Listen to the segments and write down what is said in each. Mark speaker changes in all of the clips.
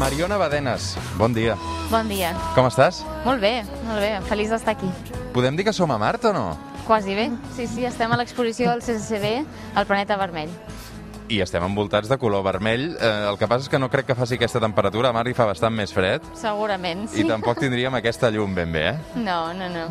Speaker 1: Mariona Badenes, bon dia.
Speaker 2: Bon dia.
Speaker 1: Com estàs?
Speaker 2: Molt bé, molt bé. Feliç d'estar aquí.
Speaker 1: Podem dir que som a Mart o no?
Speaker 2: Quasi bé. Sí, sí, estem a l'exposició del CCCB, al Planeta Vermell.
Speaker 1: I estem envoltats de color vermell. Eh, el que passa és que no crec que faci aquesta temperatura. A Mar hi fa bastant més fred.
Speaker 2: Segurament, sí.
Speaker 1: I tampoc tindríem aquesta llum ben bé, eh?
Speaker 2: No, no, no.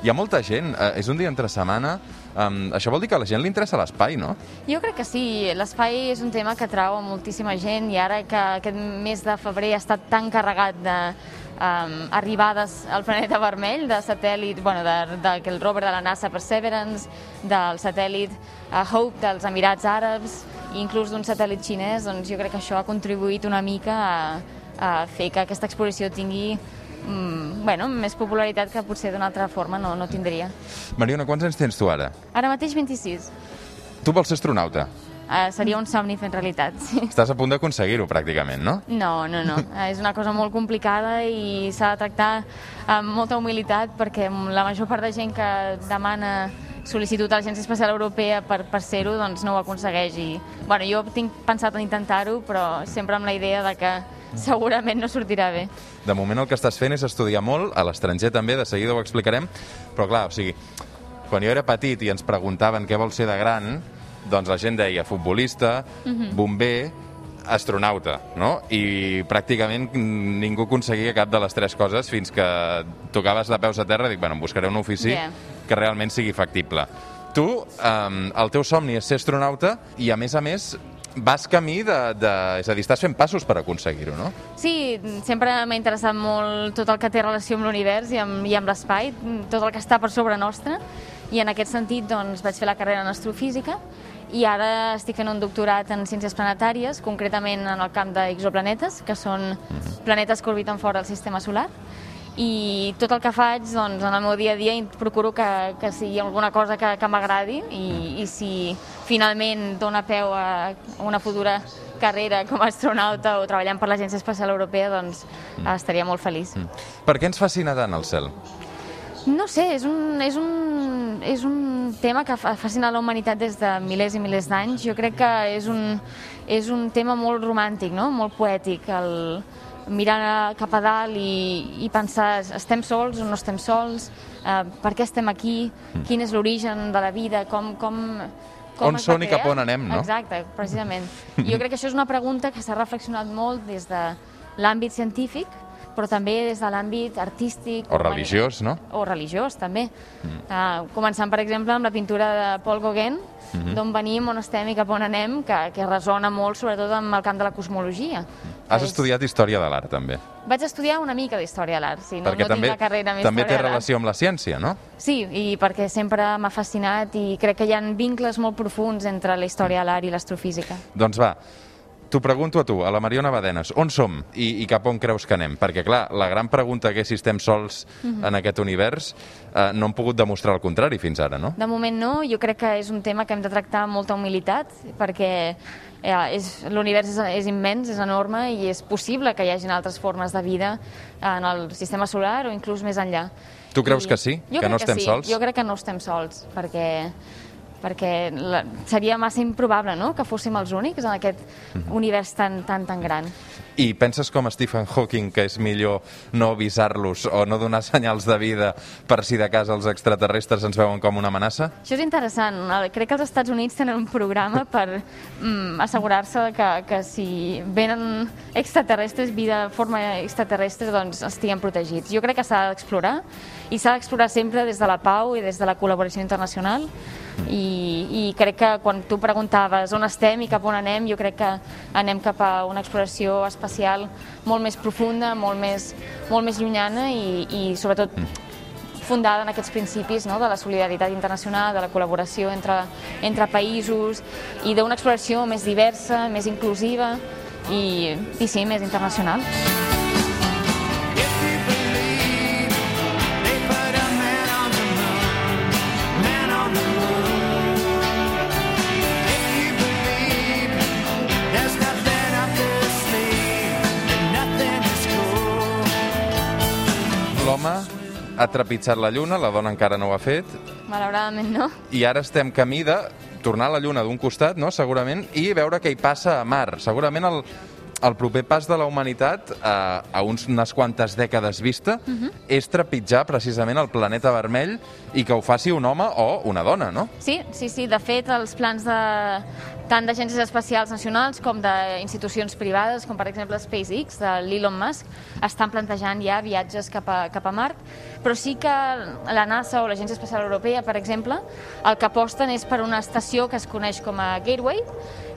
Speaker 1: Hi ha molta gent. Eh, és un dia entre setmana. Um, això vol dir que a la gent li interessa l'espai, no?
Speaker 2: Jo crec que sí. L'espai és un tema que atrau moltíssima gent i ara que aquest mes de febrer ha estat tan carregat de um, arribades al planeta vermell, de satèl·lit, bueno, de, de, rover de la NASA Perseverance, del satèl·lit uh, Hope dels Emirats Àrabs, i inclús d'un satèl·lit xinès, doncs jo crec que això ha contribuït una mica a, a fer que aquesta exposició tingui mm, bueno, més popularitat que potser d'una altra forma no, no tindria.
Speaker 1: Mariona, quants anys tens tu ara?
Speaker 2: Ara mateix 26.
Speaker 1: Tu vols ser astronauta?
Speaker 2: Uh, seria un somni fent realitat, sí.
Speaker 1: Estàs a punt d'aconseguir-ho, pràcticament, no?
Speaker 2: No, no, no. És una cosa molt complicada i s'ha de tractar amb molta humilitat perquè la major part de gent que demana sol·licitud a l'Agència Espacial Europea per, per ser-ho, doncs no ho aconsegueix. I, bueno, jo tinc pensat en intentar-ho, però sempre amb la idea de que segurament no sortirà bé.
Speaker 1: De moment el que estàs fent és estudiar molt, a l'estranger també, de seguida ho explicarem, però clar, o sigui, quan jo era petit i ens preguntaven què vol ser de gran, doncs la gent deia futbolista, bomber, astronauta, no? I pràcticament ningú aconseguia cap de les tres coses fins que tocaves de peus a terra i dic, bueno, em buscaré un ofici
Speaker 2: Yeah.
Speaker 1: que realment sigui factible. Tu, um, el teu somni és ser astronauta i, a més a més, vas camí de... de és a dir, estàs fent passos per aconseguir-ho, no?
Speaker 2: Sí, sempre m'ha interessat molt tot el que té relació amb l'univers i amb, i amb l'espai, tot el que està per sobre nostre, i en aquest sentit doncs, vaig fer la carrera en astrofísica i ara estic fent un doctorat en ciències planetàries, concretament en el camp d'exoplanetes, que són planetes que orbiten fora del sistema solar, i tot el que faig doncs, en el meu dia a dia procuro que, que sigui alguna cosa que, que m'agradi i, i si finalment dona peu a una futura carrera com a astronauta o treballant per l'Agència Espacial Europea, doncs estaria molt feliç.
Speaker 1: Per què ens fascina tant el cel?
Speaker 2: No sé, és un, és un, és un tema que fa fascina la humanitat des de milers i milers d'anys. Jo crec que és un, és un tema molt romàntic, no? molt poètic, el mirar cap a dalt i, i pensar estem sols o no estem sols, eh, per què estem aquí, quin és l'origen de la vida, com, com, com
Speaker 1: On són i cap on anem, no?
Speaker 2: Exacte, precisament. Jo crec que això és una pregunta que s'ha reflexionat molt des de l'àmbit científic, però també des de l'àmbit artístic.
Speaker 1: O religiós, no?
Speaker 2: O religiós, també. Mm. Uh, començant, per exemple, amb la pintura de Paul Gauguin, mm. -hmm. d'on venim, on estem i cap on anem, que, que resona molt, sobretot amb el camp de la cosmologia.
Speaker 1: Has
Speaker 2: És-
Speaker 1: estudiat història de l'art, també.
Speaker 2: Vaig estudiar una mica d'història de l'art, sí. No,
Speaker 1: perquè
Speaker 2: no
Speaker 1: també,
Speaker 2: tinc la carrera en
Speaker 1: també té relació amb la ciència, no?
Speaker 2: Sí, i perquè sempre m'ha fascinat i crec que hi ha vincles molt profuns entre la història de l'art i l'astrofísica.
Speaker 1: Doncs va, t'ho pregunto a tu, a la Mariona Badenes, on som i, i cap on creus que anem? Perquè, clar, la gran pregunta que és si estem sols
Speaker 2: Mhm.
Speaker 1: en aquest univers eh, no hem pogut demostrar el contrari fins ara, no?
Speaker 2: De moment no, jo crec que és un tema que hem de tractar amb molta humilitat perquè eh, l'univers és, és immens, és enorme i és possible que hi hagin altres formes de vida en el sistema solar o inclús més enllà.
Speaker 1: Tu creus
Speaker 2: I
Speaker 1: que sí? Que no estem
Speaker 2: sí.
Speaker 1: sols?
Speaker 2: Jo crec que no estem sols perquè perquè la, seria massa improbable no? que fóssim els únics en aquest
Speaker 1: Mhm.
Speaker 2: univers tan, tan, tan gran.
Speaker 1: I penses com Stephen Hawking que és millor no avisar-los o no donar senyals de vida per si de cas els extraterrestres ens veuen com una amenaça?
Speaker 2: Això és interessant. Crec que els Estats Units tenen un programa per mm, assegurar-se que, que si venen extraterrestres, vida de forma extraterrestre, doncs estiguem protegits. Jo crec que s'ha d'explorar i s'ha d'explorar sempre des de la pau i des de la col·laboració internacional i, i crec que quan tu preguntaves on estem i cap on anem, jo crec que anem cap a una exploració espacial molt més profunda, molt més, molt més llunyana i, i sobretot fundada en aquests principis no? de la solidaritat internacional, de la col·laboració entre, entre països i d'una exploració més diversa, més inclusiva i, i sí, més internacional.
Speaker 1: Ha trepitjat la lluna, la dona encara no ho ha fet,
Speaker 2: Malauradament no.
Speaker 1: i ara estem camí de tornar a la Lluna d'un costat, no?, segurament, i veure què hi passa a Mar. Segurament el, el proper pas de la humanitat, eh, a uns, unes quantes dècades vista, uh -huh. és trepitjar precisament el planeta vermell i que ho faci un home o una dona, no?
Speaker 2: Sí, sí, sí. De fet, els plans de, tant d'agències espacials nacionals com d'institucions privades, com per exemple SpaceX, de l'Elon Musk, estan plantejant ja viatges cap a, cap a Mart, però sí que la NASA o l'Agència Espacial Europea, per exemple, el que aposten és per una estació que es coneix com a Gateway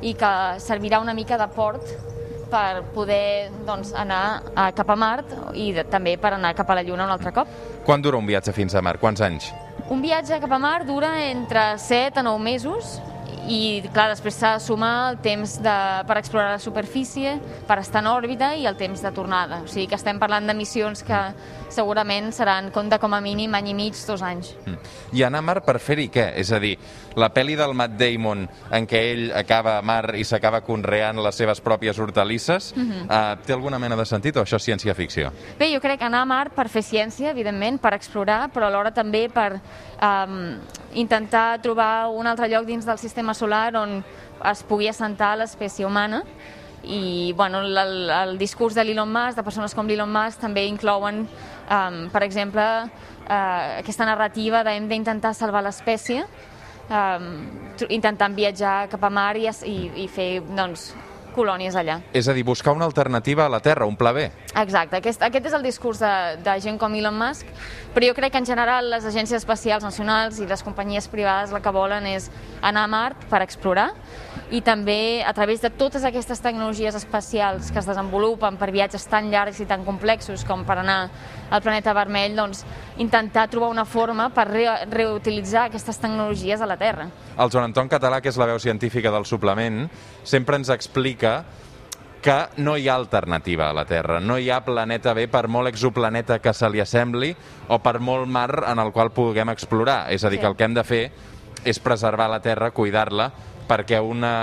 Speaker 2: i que servirà una mica de port per poder doncs, anar a, cap a Mart i de, també per anar cap a la Lluna un altre cop.
Speaker 1: Quan dura un viatge fins a Mar? Quants anys?
Speaker 2: Un viatge cap a Mart dura entre 7 a 9 mesos i, clar, després s'ha de sumar el temps de, per explorar la superfície, per estar en òrbita i el temps de tornada. O sigui que estem parlant de missions que segurament seran compte com a mínim any i mig, dos anys.
Speaker 1: Mm. I anar a Mar per fer-hi què? És a dir, la pel·li del Matt Damon en què ell acaba a Mar i s'acaba conreant les seves pròpies hortalisses, mm -hmm. uh, té alguna mena de sentit o això és ciència-ficció?
Speaker 2: Bé, jo crec que anar a Mar per fer ciència, evidentment, per explorar, però alhora també per um, intentar trobar un altre lloc dins del sistema solar on es pugui assentar l'espècie humana. I bueno, el, el discurs de l'Elon Musk, de persones com l'Elon Musk, també inclouen, um, per exemple, uh, aquesta narrativa de hem d'intentar salvar l'espècie, um, intentant viatjar cap a mar i, i, i fer doncs, colònies allà.
Speaker 1: És a dir, buscar una alternativa a la Terra, un pla B.
Speaker 2: Exacte, aquest, aquest és el discurs de, de gent com Elon Musk, però jo crec que en general les agències espacials nacionals i les companyies privades el que volen és anar a Mart per explorar i també a través de totes aquestes tecnologies espacials que es desenvolupen per viatges tan llargs i tan complexos com per anar al planeta vermell, doncs intentar trobar una forma per re reutilitzar aquestes tecnologies a la Terra.
Speaker 1: El Joan Anton Català, que és la veu científica del suplement, sempre ens explica que no hi ha alternativa a la Terra, no hi ha planeta B per molt exoplaneta que se li assembli o per molt mar en el qual puguem explorar. És a dir, sí. que el que hem de fer és preservar la Terra, cuidar-la, perquè una,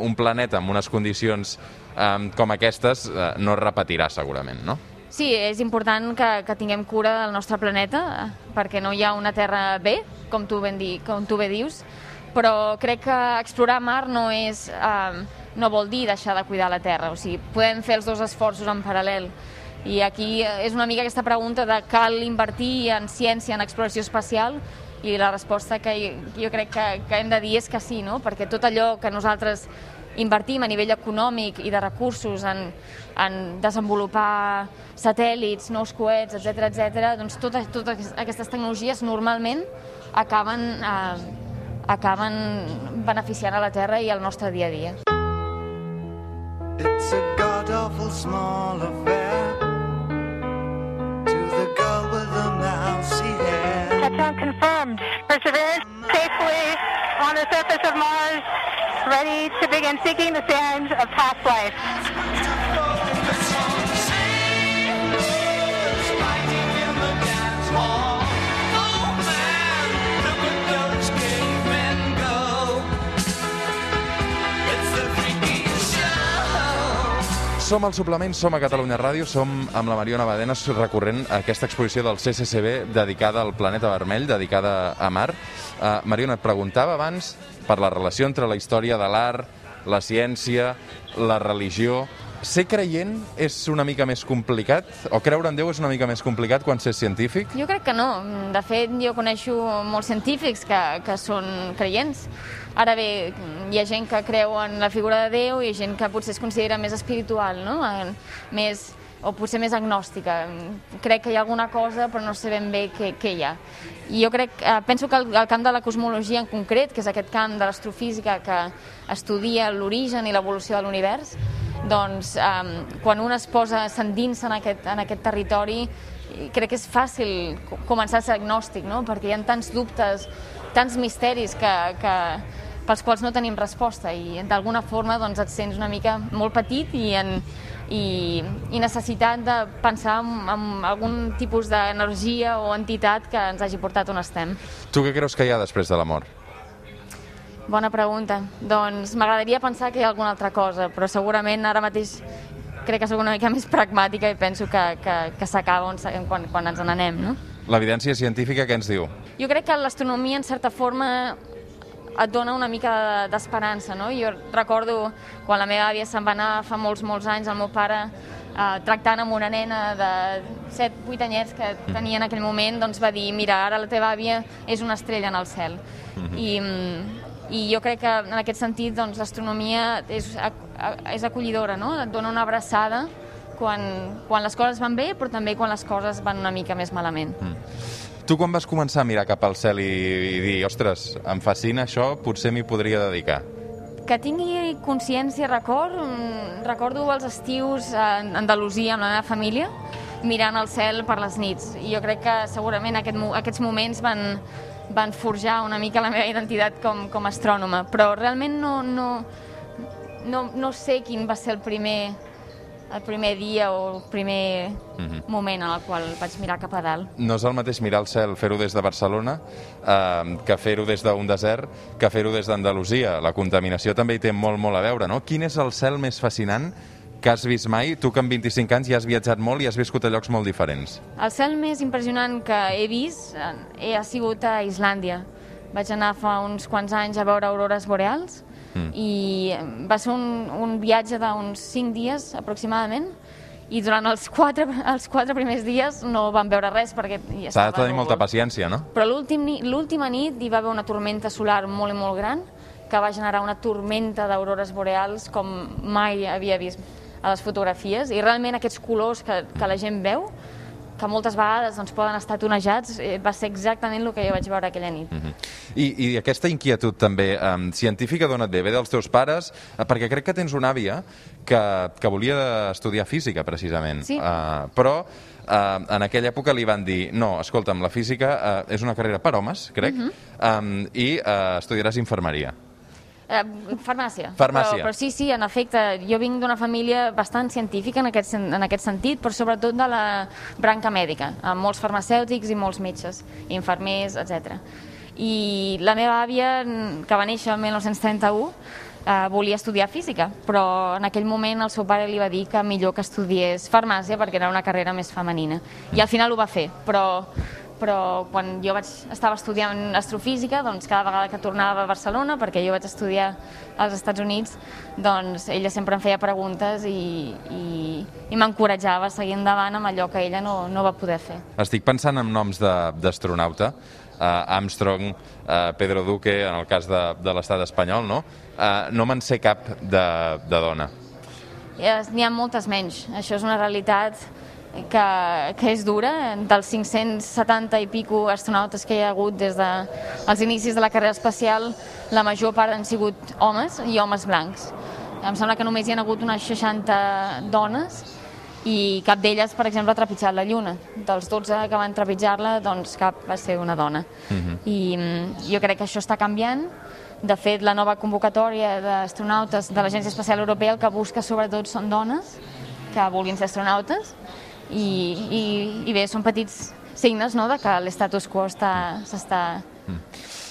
Speaker 1: un planeta amb unes condicions um, com aquestes uh, no es repetirà segurament, no?
Speaker 2: Sí, és important que, que tinguem cura del nostre planeta perquè no hi ha una Terra B, com tu ben, di, com tu bé dius, però crec que explorar mar no és... Um, no vol dir deixar de cuidar la Terra, o sigui, podem fer els dos esforços en paral·lel. I aquí és una mica aquesta pregunta de cal invertir en ciència, en exploració espacial, i la resposta que jo crec que, que hem de dir és que sí, no? perquè tot allò que nosaltres invertim a nivell econòmic i de recursos en, en desenvolupar satèl·lits, nous coets, etc etc, doncs totes, totes aquestes tecnologies normalment acaben, eh, acaben beneficiant a la Terra i al nostre dia a dia. Small affair To the girl with the mousy hair Touchdown confirmed. Perseverance safely on the surface of Mars, ready to begin seeking the sands of past life.
Speaker 1: Som al suplement, som a Catalunya Ràdio, som amb la Mariona Badenes recorrent a aquesta exposició del CCCB dedicada al planeta vermell, dedicada a Mar. Uh, Mariona, et preguntava abans per la relació entre la història de l'art, la ciència, la religió... Ser creient és una mica més complicat? O creure en Déu és una mica més complicat quan s'és científic?
Speaker 2: Jo crec que no. De fet, jo coneixo molts científics que, que són creients. Ara bé, hi ha gent que creu en la figura de Déu i gent que potser es considera més espiritual, no? més, o potser més agnòstica. Crec que hi ha alguna cosa, però no sé ben bé què, què hi ha. I jo crec, eh, penso que el, el camp de la cosmologia en concret, que és aquest camp de l'astrofísica que estudia l'origen i l'evolució de l'univers, doncs eh, quan un es posa, s'endinsa en, aquest, en aquest territori, crec que és fàcil començar a ser agnòstic, no? perquè hi ha tants dubtes, tants misteris que, que, pels quals no tenim resposta i d'alguna forma doncs, et sents una mica molt petit i, en, i, i necessitat de pensar en, en algun tipus d'energia o entitat que ens hagi portat on estem.
Speaker 1: Tu què creus que hi ha després de la mort?
Speaker 2: Bona pregunta. Doncs m'agradaria pensar que hi ha alguna altra cosa, però segurament ara mateix crec que sóc una mica més pragmàtica i penso que, que, que s'acaba quan, quan ens n'anem, no?
Speaker 1: L'evidència científica què ens diu?
Speaker 2: Jo crec que l'astronomia, en certa forma, et dona una mica de- d'esperança, no? Jo recordo quan la meva àvia se'n va anar fa molts, molts anys, el meu pare eh, tractant amb una nena de 7-8 anyets que tenia en aquell moment, doncs va dir, mira, ara la teva àvia és una estrella en el cel. I, mm, I jo crec que en aquest sentit doncs, l'astronomia és, és acollidora, no? Et dona una abraçada quan, quan les coses van bé, però també quan les coses van una mica més malament.
Speaker 1: Tu quan vas començar a mirar cap al cel i, i dir, ostres, em fascina això, potser m'hi podria dedicar?
Speaker 2: Que tingui consciència, record, mm, recordo els estius a Andalusia amb la meva família, mirant el cel per les nits. I jo crec que segurament aquest, aquests moments van, van forjar una mica la meva identitat com, com a astrònoma. Però realment no, no, no, no sé quin va ser el primer, el primer dia o el primer moment en el qual vaig mirar cap a dalt.
Speaker 1: No és el mateix mirar el cel, fer-ho des de Barcelona, eh, que fer-ho des d'un desert, que fer-ho des d'Andalusia. La contaminació també hi té molt, molt a veure, no? Quin és el cel més fascinant que has vist mai? Tu que amb 25 anys ja has viatjat molt i has viscut a llocs molt diferents.
Speaker 2: El cel més impressionant que he vist eh, ha sigut a Islàndia. Vaig anar fa uns quants anys a veure aurores boreals mm. i va ser un, un viatge d'uns 5 dies aproximadament i durant els quatre, els quatre primers dies no vam veure res perquè ja
Speaker 1: S'ha
Speaker 2: estava
Speaker 1: de tenir molta paciència, no?
Speaker 2: Però l'última nit hi va haver una tormenta solar molt i molt gran que va generar una tormenta d'aurores boreals com mai havia vist a les fotografies i realment aquests colors que, que la gent veu que moltes vegades doncs, poden estar tonejats, eh, va ser exactament el que jo vaig veure aquella nit.
Speaker 1: Mhm. I, I aquesta inquietud també um, científica d'on et ve? Ve dels teus pares? Eh, perquè crec que tens una àvia que, que volia estudiar física, precisament.
Speaker 2: Sí.
Speaker 1: Uh, però uh, en aquella època li van dir no, escolta'm, la física uh, és una carrera per homes, crec,
Speaker 2: Mhm.
Speaker 1: um, i uh, estudiaràs infermeria.
Speaker 2: Eh, farmàcia.
Speaker 1: Farmàcia.
Speaker 2: Però, però sí, sí, en efecte, jo vinc d'una família bastant científica en aquest, en aquest sentit, però sobretot de la branca mèdica, amb molts farmacèutics i molts metges, infermers, etc. I la meva àvia, que va néixer el 1931, eh, volia estudiar física, però en aquell moment el seu pare li va dir que millor que estudiés farmàcia perquè era una carrera més femenina. I al final ho va fer, però però quan jo vaig, estava estudiant astrofísica, doncs cada vegada que tornava a Barcelona, perquè jo vaig estudiar als Estats Units, doncs ella sempre em feia preguntes i, i, i m'encoratjava a seguir endavant amb allò que ella no, no va poder fer.
Speaker 1: Estic pensant en noms de- d'astronauta, uh, Armstrong, uh, Pedro Duque, en el cas de, de l'estat espanyol, no? Uh, no me'n sé cap de, de dona.
Speaker 2: N'hi ha moltes menys. Això és una realitat que, que és dura. Dels 570 i pico astronautes que hi ha hagut des dels de, inicis de la carrera espacial, la major part han sigut homes i homes blancs. Em sembla que només hi ha hagut unes 60 dones i cap d'elles, per exemple, ha trepitjat la Lluna. Dels 12 que van trepitjar-la, doncs cap va ser una dona. I mm, jo crec que això està canviant. De fet, la nova convocatòria d'astronautes de l'Agència Espacial Europea el que busca sobretot són dones que vulguin ser astronautes i, i, i bé, són petits signes no, de que l'estatus quo està- s'està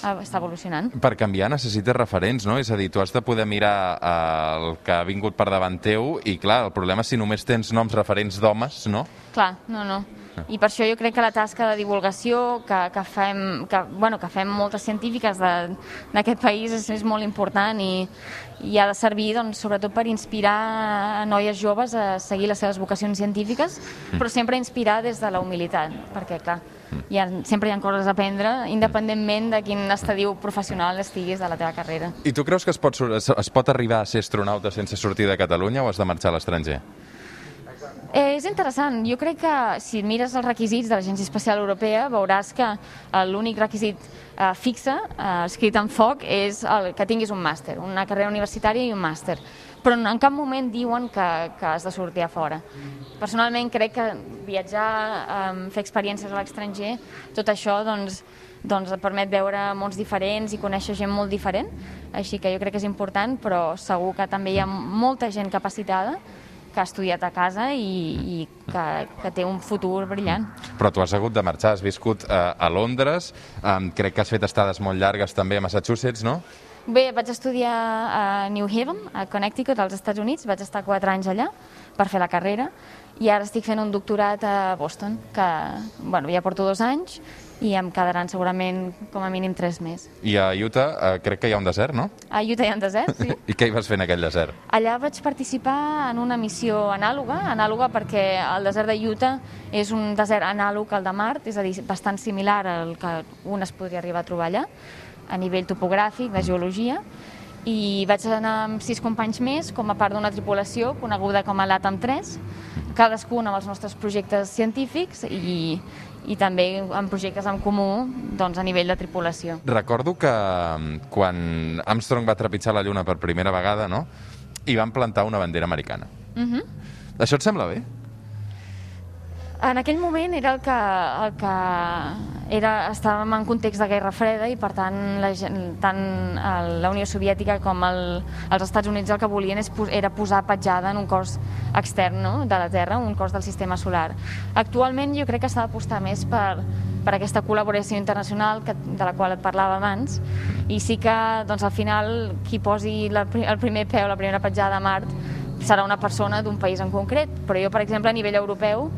Speaker 2: està evolucionant.
Speaker 1: Per canviar necessites referents, no? És a dir, tu has de poder mirar eh, el que ha vingut per davant teu i, clar, el problema és si només tens noms referents d'homes, no?
Speaker 2: Clar, no, no. I per això jo crec que la tasca de divulgació que, que, fem, que, bueno, que fem moltes científiques d'aquest país és, és molt important i, i ha de servir doncs, sobretot per inspirar a noies joves a seguir les seves vocacions científiques, però sempre inspirar des de la humilitat, perquè clar, hi ha, sempre hi ha coses a aprendre, independentment de quin estadiu professional estiguis de la teva carrera.
Speaker 1: I tu creus que es pot, es pot arribar a ser astronauta sense sortir de Catalunya o has de marxar a l'estranger?
Speaker 2: Eh, és interessant. Jo crec que si mires els requisits de l'Agència Espacial Europea veuràs que eh, l'únic requisit eh, fixe, eh, escrit en foc, és el, que tinguis un màster, una carrera universitària i un màster. Però en cap moment diuen que, que has de sortir a fora. Personalment crec que viatjar, eh, fer experiències a l'estranger, tot això doncs, doncs et permet veure mons diferents i conèixer gent molt diferent, així que jo crec que és important, però segur que també hi ha molta gent capacitada que ha estudiat a casa i, i que, que té un futur brillant.
Speaker 1: Però tu has hagut de marxar, has viscut eh, a Londres, eh, crec que has fet estades molt llargues també a Massachusetts, no?
Speaker 2: Bé, vaig estudiar a New Haven, a Connecticut, als Estats Units, vaig estar quatre anys allà per fer la carrera i ara estic fent un doctorat a Boston, que bueno, ja porto dos anys i em quedaran segurament com a mínim tres més.
Speaker 1: I a Utah eh, crec que hi ha un desert, no?
Speaker 2: A Utah hi ha un desert, sí.
Speaker 1: I què hi vas fer en aquell desert?
Speaker 2: Allà vaig participar en una missió anàloga, anàloga perquè el desert de Utah és un desert anàlog al de Mart, és a dir, bastant similar al que un es podria arribar a trobar allà, a nivell topogràfic, de geologia, i vaig anar amb sis companys més com a part d'una tripulació coneguda com a l'Atom 3, cadascun amb els nostres projectes científics i, i també amb projectes en comú doncs, a nivell de tripulació.
Speaker 1: Recordo que mm, quan Armstrong va trepitjar la Lluna per primera vegada, no?, hi van plantar una bandera americana.
Speaker 2: Mhm.
Speaker 1: Això et sembla bé?
Speaker 2: En aquell moment era el que, el que era, estàvem en context de Guerra Freda i per tant la, tant el, la Unió Soviètica com el, els Estats Units el que volien és, era posar petjada en un cos extern no? de la Terra, un cos del sistema solar. Actualment jo crec que s'ha d'apostar més per, per aquesta col·laboració internacional que, de la qual et parlava abans i sí que doncs, al final qui posi la, el primer peu, la primera petjada a Mart serà una persona d'un país en concret, però jo, per exemple, a nivell europeu,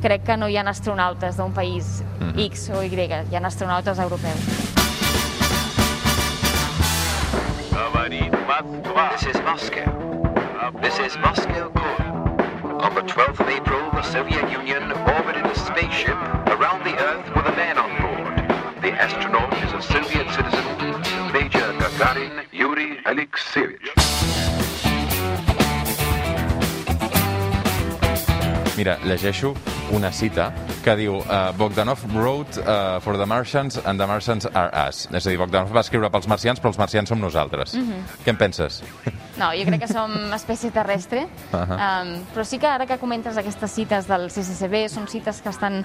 Speaker 2: crec que no hi ha astronautes d'un país mhm. X o Y, hi ha astronautes europeus.
Speaker 3: This is Moscow. Uh, this is Moscow Core. On the 12th of April, the Soviet Union orbited a spaceship around the Earth with a man on board. The astronaut is a Soviet citizen, Major Gagarin Yuri Alexeyevich.
Speaker 1: Mira, llegeixo una cita que diu uh, Bogdanov wrote uh, for the Martians and the Martians are us. És a dir, Bogdanov va escriure pels marcians, però els marcians som nosaltres. Què en penses?
Speaker 2: No, jo crec que som espècie terrestre,
Speaker 1: Ahà.
Speaker 2: um, però sí que ara que comentes aquestes cites del CCCB, són cites que, estan,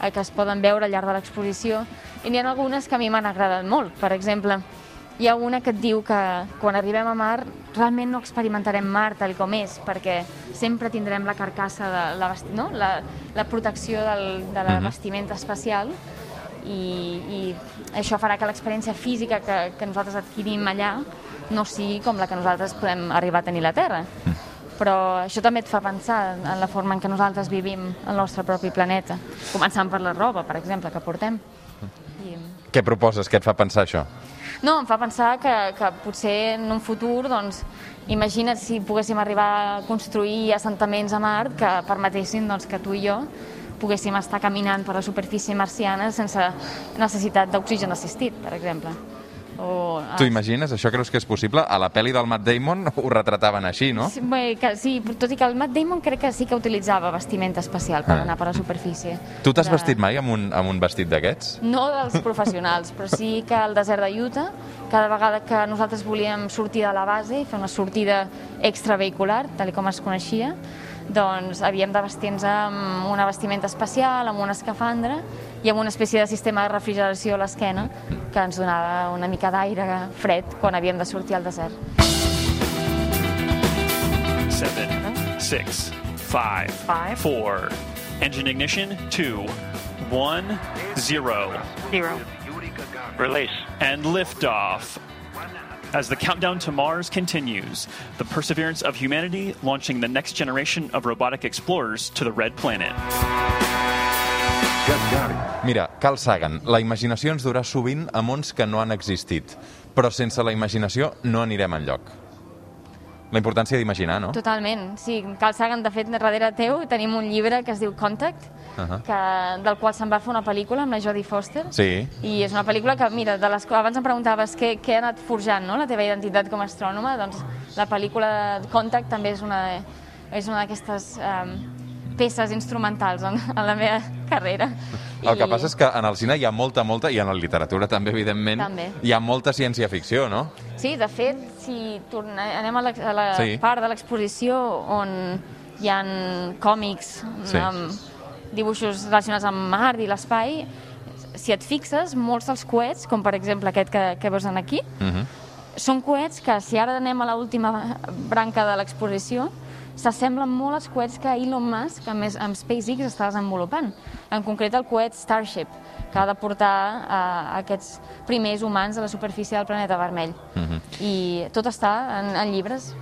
Speaker 2: eh, que es poden veure al llarg de l'exposició, i n'hi ha algunes que a mi m'han agradat molt. Per exemple, hi ha una que et diu que quan arribem a Mar realment no experimentarem Mar tal com és, perquè sempre tindrem la carcassa, de la, no? la, la protecció del, de la
Speaker 1: Mhm.
Speaker 2: vestimenta espacial i, i això farà que l'experiència física que, que nosaltres adquirim allà no sigui com la que nosaltres podem arribar a tenir a la Terra. Però això també et fa pensar en la forma en què nosaltres vivim el nostre propi planeta, començant per la roba, per exemple, que portem. I...
Speaker 1: Què proposes? Què et fa pensar això?
Speaker 2: No, em fa pensar que, que potser en un futur, doncs, imagina't si poguéssim arribar a construir assentaments a Mart que permetessin doncs, que tu i jo poguéssim estar caminant per la superfície marciana sense necessitat d'oxigen assistit, per exemple. O,
Speaker 1: Tu imagines? Això creus que és possible? A la pel·li del Matt Damon ho retrataven així, no?
Speaker 2: Sí, bé, que, sí, tot i que el Matt Damon crec que sí que utilitzava vestimenta especial per
Speaker 1: Ah.
Speaker 2: anar per la superfície.
Speaker 1: Tu t'has
Speaker 2: De-
Speaker 1: vestit mai amb un, amb un vestit d'aquests?
Speaker 2: No dels professionals, però sí que al desert de Utah, cada vegada que nosaltres volíem sortir de la base i fer una sortida extravehicular, tal com es coneixia, doncs havíem de vestir-nos amb una vestimenta especial, amb una escafandra i amb una espècie de sistema de refrigeració a l'esquena que ens donava una mica d'aire fred quan havíem de sortir al desert.
Speaker 4: seven, six, five,
Speaker 5: Five.
Speaker 4: four. Engine ignition, two, one, zero.
Speaker 5: Zero.
Speaker 3: Release.
Speaker 4: And liftoff. As the countdown to Mars continues, the perseverance of humanity launching the next generation of robotic explorers to the red planet.
Speaker 1: Mira, Carl Sagan, la imaginació ens durà sovint a mons que no han existit, però sense la imaginació no anirem enlloc. La importància d'imaginar, no?
Speaker 2: Totalment, sí. Carl Sagan, de fet, darrere teu tenim un llibre que es diu Contact,
Speaker 1: Ahà.
Speaker 2: que, del qual se'n va fer una pel·lícula amb la Jodie Foster.
Speaker 1: Sí.
Speaker 2: I és una pel·lícula que, mira, de les, abans em preguntaves què, què ha anat forjant no? la teva identitat com a astrònoma, doncs la pel·lícula Contact també és una, és una d'aquestes um, peces instrumentals en, en la meva carrera.
Speaker 1: El que passa és que en el cine hi ha molta, molta, i en la literatura també, evidentment,
Speaker 2: També.
Speaker 1: hi ha molta ciència-ficció, no?
Speaker 2: Sí, de fet, si torna, anem a la, a la
Speaker 1: Sí.
Speaker 2: part de l'exposició on hi ha còmics
Speaker 1: Sí.
Speaker 2: amb dibuixos relacionats amb Mart i l'espai, si et fixes, molts dels coets, com per exemple aquest que, que veus aquí,
Speaker 1: Mhm.
Speaker 2: són coets que, si ara anem a l'última branca de l'exposició, s'assemblen molt als coets que Elon Musk, amb, amb SpaceX, està desenvolupant. En concret, el coet Starship, que ha de portar uh, aquests primers humans a la superfície del planeta vermell.
Speaker 1: Mhm.
Speaker 2: I tot està en, en llibres.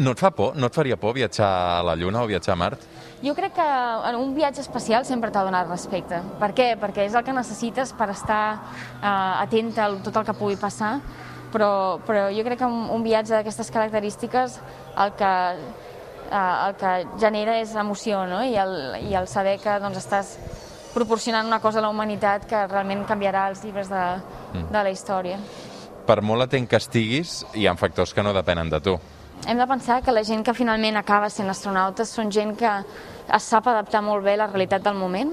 Speaker 1: No et fa por? No et faria por viatjar a la Lluna o viatjar a Mart?
Speaker 2: Jo crec que en un viatge espacial sempre t'ha donat respecte. Per què? Perquè és el que necessites per estar eh, atenta a tot el que pugui passar, però, però jo crec que un, un viatge d'aquestes característiques el que, eh, el que genera és emoció, no? I el, i el saber que doncs, estàs proporcionant una cosa a la humanitat que realment canviarà els llibres de, de la història.
Speaker 1: Per molt atent que estiguis, hi ha factors que no depenen de tu.
Speaker 2: Hem de pensar que la gent que finalment acaba sent astronautes són gent que es sap adaptar molt bé a la realitat del moment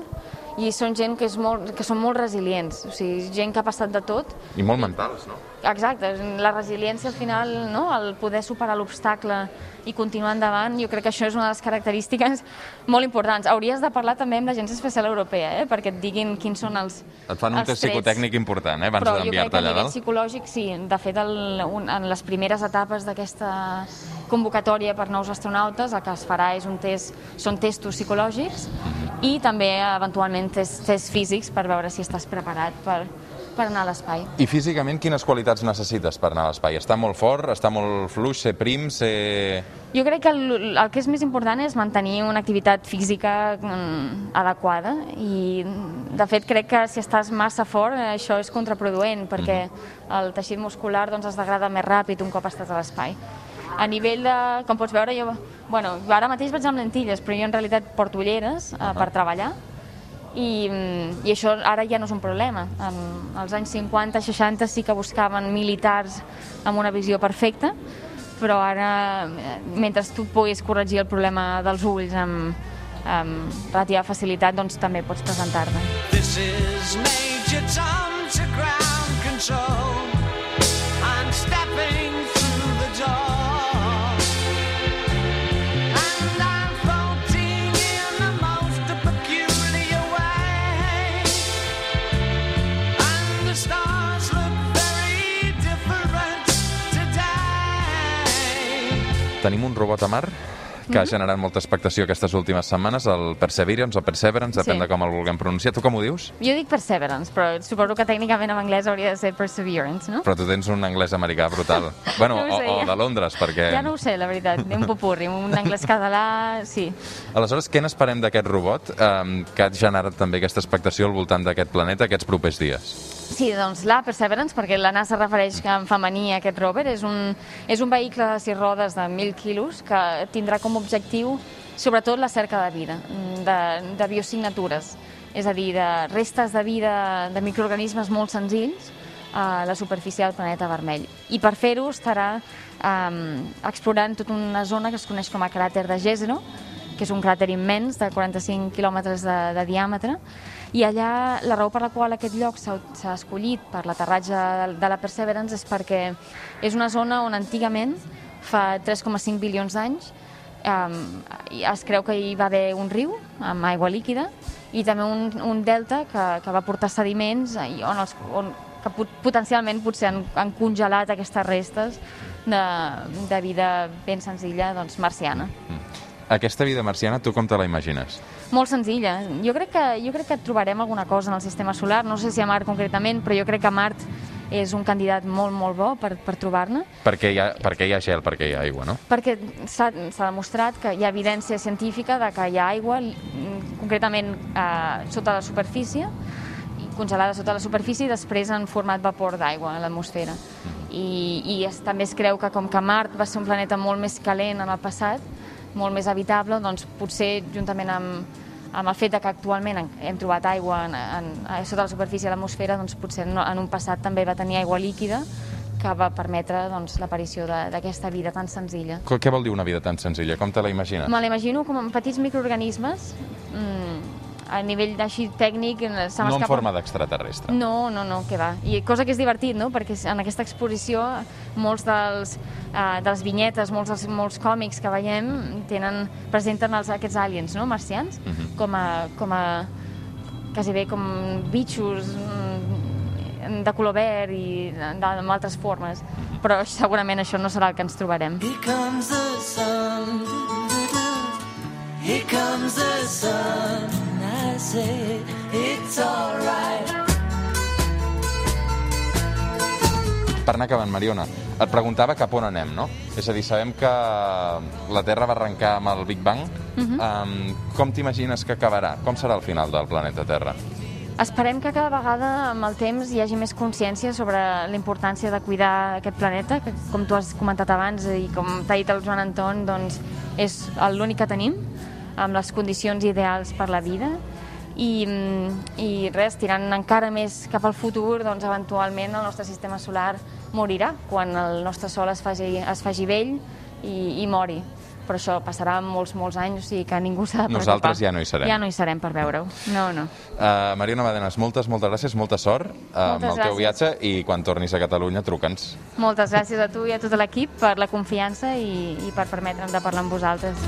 Speaker 2: i són gent que, és molt, que són molt resilients, o sigui, gent que ha passat de tot.
Speaker 1: I molt mentals, no?
Speaker 2: Exacte, la resiliència al final, no? el poder superar l'obstacle i continuar endavant, jo crec que això és una de les característiques molt importants. Hauries de parlar també amb l'Agència Espacial Europea, eh? perquè et diguin quins són els
Speaker 1: Et fan un test psicotècnic important, eh? abans
Speaker 2: Però jo crec
Speaker 1: d'enviar-te allà dalt.
Speaker 2: psicològic, sí. De fet, el, un, en les primeres etapes d'aquesta convocatòria per nous astronautes, el que es farà és un test, són testos psicològics i també, eventualment, tests, tests físics per veure si estàs preparat per, per anar a l'espai.
Speaker 1: I físicament, quines qualitats necessites per anar a l'espai? Està molt fort, està molt fluix, ser prim, ser...
Speaker 2: Jo crec que el, el que és més important és mantenir una activitat física mm, adequada i, de fet, crec que si estàs massa fort eh, això és contraproduent perquè el teixit muscular doncs, es degrada més ràpid un cop estàs a l'espai. A nivell de, com pots veure, jo, bueno, ara mateix vaig amb lentilles, però jo en realitat porto ulleres uh per treballar i, mm, i això ara ja no és un problema. En els anys 50-60 sí que buscaven militars amb una visió perfecta, però ara, eh, mentre tu puguis corregir el problema dels ulls amb, amb relativa facilitat, doncs també pots presentar-te.
Speaker 5: This is Major Tom to ground control.
Speaker 1: Tenim un robot a mar que ha generat molta expectació aquestes últimes setmanes, el Perseverance o Perseverance, depèn
Speaker 2: Sí.
Speaker 1: de com el vulguem pronunciar. Tu com ho dius?
Speaker 2: Jo dic Perseverance, però suposo que tècnicament en anglès hauria de ser Perseverance, no?
Speaker 1: Però tu tens un anglès americà brutal. Bueno,
Speaker 2: No
Speaker 1: o, o de Londres, perquè...
Speaker 2: Ja no ho sé, la veritat, un popurri, un anglès català, sí.
Speaker 1: Aleshores, què n'esperem d'aquest robot eh, que ha generat també aquesta expectació al voltant d'aquest planeta aquests propers dies?
Speaker 2: Sí, doncs la Perseverance, perquè la NASA refereix que en femení aquest rover, és un, és un vehicle de sis rodes de 1.000 quilos que tindrà com a objectiu sobretot la cerca de vida, de, de biosignatures, és a dir, de restes de vida de microorganismes molt senzills a la superfície del planeta vermell. I per fer-ho estarà um, explorant tota una zona que es coneix com a cràter de Jezero, que és un cràter immens de 45 quilòmetres de, de diàmetre, i allà la raó per la qual aquest lloc s'ha escollit per l'aterratge de, la Perseverance és perquè és una zona on antigament, fa 3,5 bilions d'anys, es creu que hi va haver un riu amb aigua líquida i també un, un delta que, que va portar sediments i on els, on, que pot, potencialment potser han, han congelat aquestes restes de, de vida ben senzilla doncs, marciana.
Speaker 1: Aquesta vida marciana, tu com te la imagines?
Speaker 2: Molt senzilla. Jo crec, que, jo crec que trobarem alguna cosa en el sistema solar, no sé si a Mart concretament, però jo crec que Mart és un candidat molt, molt bo per, per trobar-ne,
Speaker 1: Perquè hi, ha, perquè hi ha gel, perquè hi ha aigua, no?
Speaker 2: perquè s'ha demostrat que hi ha evidència científica de que hi ha aigua, concretament eh, sota la superfície, congelada sota la superfície i després en format vapor d'aigua a l'atmosfera. I, i es, també es creu que com que Mart va ser un planeta molt més calent en el passat, molt més habitable, doncs potser juntament amb, amb el fet de que actualment en- hem trobat aigua en, en, a sota la superfície de l'atmosfera, doncs potser no, en un passat també va tenir aigua líquida que va permetre doncs, l'aparició d'aquesta vida tan senzilla.
Speaker 1: Què vol dir una vida tan senzilla? Com te la imagines?
Speaker 2: Me l'imagino com en petits microorganismes, mm, a nivell així tècnic... eh, Se
Speaker 1: No en forma d'extraterrestre.
Speaker 2: no, no, no, que va. I cosa que és divertit, no? Perquè en aquesta exposició molts dels, uh, de les vinyetes, molts dels molts còmics que veiem tenen, presenten els, aquests aliens, no?, marcians,
Speaker 1: Mhm.
Speaker 2: com a, com a quasi bé com bitxos mm, de color verd i de- amb altres formes.
Speaker 1: Mhm.
Speaker 2: Però segurament això no serà el que ens trobarem.
Speaker 5: Here comes the sun. Here comes the sun. I say it's alright.
Speaker 1: per anar acabant, Mariona, et preguntava cap on anem, no? És a dir, sabem que la Terra va arrencar amb el Big Bang. um, com t'imagines que acabarà? Com serà el final del planeta Terra?
Speaker 2: Esperem que cada vegada amb el temps hi hagi més consciència sobre la importància de cuidar aquest planeta, que com tu has comentat abans i com t'ha dit el Joan Anton, doncs és l'únic que tenim, amb les condicions ideals per la vida. I, i res, tirant encara més cap al futur, doncs eventualment el nostre sistema solar morirà quan el nostre sol es faci, es faci vell i, i mori. Però això passarà molts, molts anys, o sigui que ningú s'ha de preocupar.
Speaker 1: Nosaltres ja no hi serem.
Speaker 2: Ja no hi serem per veure-ho. No, no.
Speaker 1: Uh, Mariona Badenes, moltes, moltes gràcies, molta sort uh, amb
Speaker 2: Moltes
Speaker 1: el teu
Speaker 2: gràcies.
Speaker 1: viatge i quan tornis a Catalunya truca'ns.
Speaker 2: Moltes gràcies a tu i a tot l'equip per la confiança i, i per permetre'm de parlar amb vosaltres.